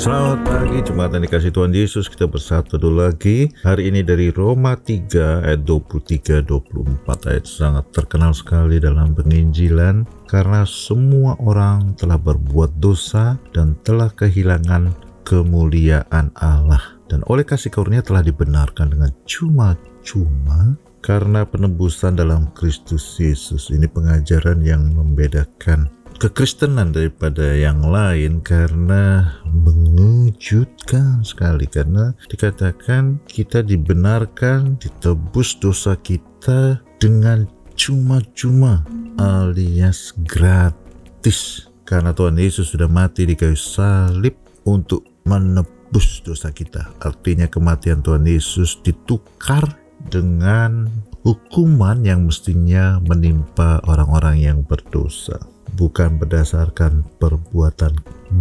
Selamat pagi jemaat yang dikasih Tuhan Yesus. Kita bersatu dulu lagi. Hari ini dari Roma 3 ayat 23-24 Ayat sangat terkenal sekali dalam penginjilan. Karena semua orang telah berbuat dosa Dan telah kehilangan kemuliaan Allah. Dan oleh kasih karunia telah dibenarkan dengan cuma-cuma karena penebusan dalam Kristus Yesus. Ini pengajaran yang membedakan kekristenan daripada yang lain karena mengejutkan sekali. Karena dikatakan kita dibenarkan ditebus dosa kita dengan cuma-cuma alias gratis. Karena Tuhan Yesus sudah mati di kayu salib untuk menebus dosa kita. Artinya kematian Tuhan Yesus ditukar dengan hukuman yang mestinya menimpa orang-orang yang berdosa. Bukan berdasarkan perbuatan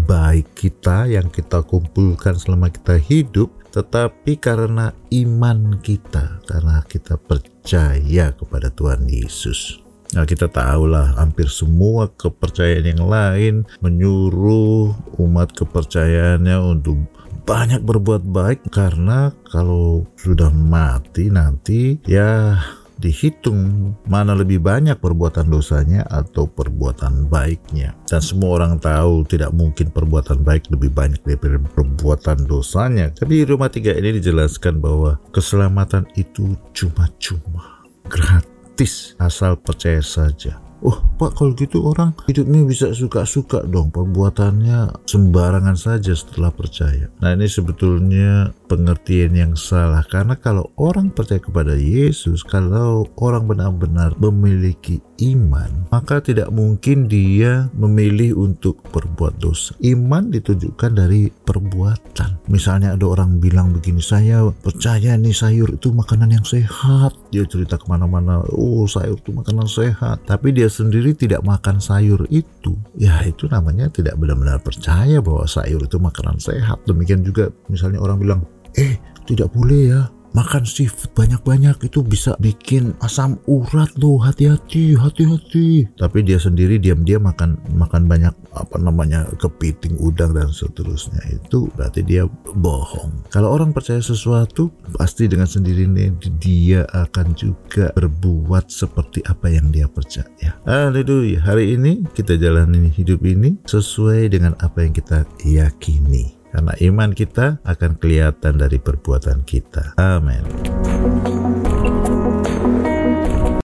baik kita yang kita kumpulkan selama kita hidup tetapi karena iman kita karena kita percaya kepada Tuhan Yesus. Nah kita tahulah hampir semua kepercayaan yang lain menyuruh umat kepercayaannya untuk banyak berbuat baik karena kalau sudah mati nanti ya dihitung mana lebih banyak perbuatan dosanya atau perbuatan baiknya. Dan semua orang tahu tidak mungkin perbuatan baik lebih banyak daripada perbuatan dosanya. Tapi di Roma 3 ini dijelaskan bahwa keselamatan itu cuma-cuma gratis asal percaya saja. Oh pak kalau gitu orang hidupnya bisa suka-suka dong perbuatannya sembarangan saja setelah percaya. Nah ini sebetulnya pengertian yang salah karena kalau orang percaya kepada Yesus, kalau orang benar-benar memiliki iman, maka tidak mungkin dia memilih untuk berbuat dosa. Iman ditunjukkan dari perbuatan. Misalnya ada orang bilang begini, saya percaya nih sayur itu makanan yang sehat. Dia cerita ke mana-mana, oh sayur itu makanan sehat. Tapi dia sendiri tidak makan sayur itu, ya itu namanya tidak benar-benar percaya bahwa sayur itu makanan sehat. Demikian juga misalnya orang bilang, tidak boleh ya. Makan seafood banyak-banyak itu bisa bikin asam urat loh. Hati-hati hati-hati. Tapi dia sendiri diam-diam makan makan banyak apa namanya kepiting udang dan seterusnya. Itu berarti dia bohong. Kalau orang percaya sesuatu pasti dengan sendirinya dia akan juga berbuat seperti apa yang dia percaya haleluya. Hari ini kita jalani hidup ini sesuai dengan apa yang kita yakini karena iman kita akan kelihatan dari perbuatan kita. Amin.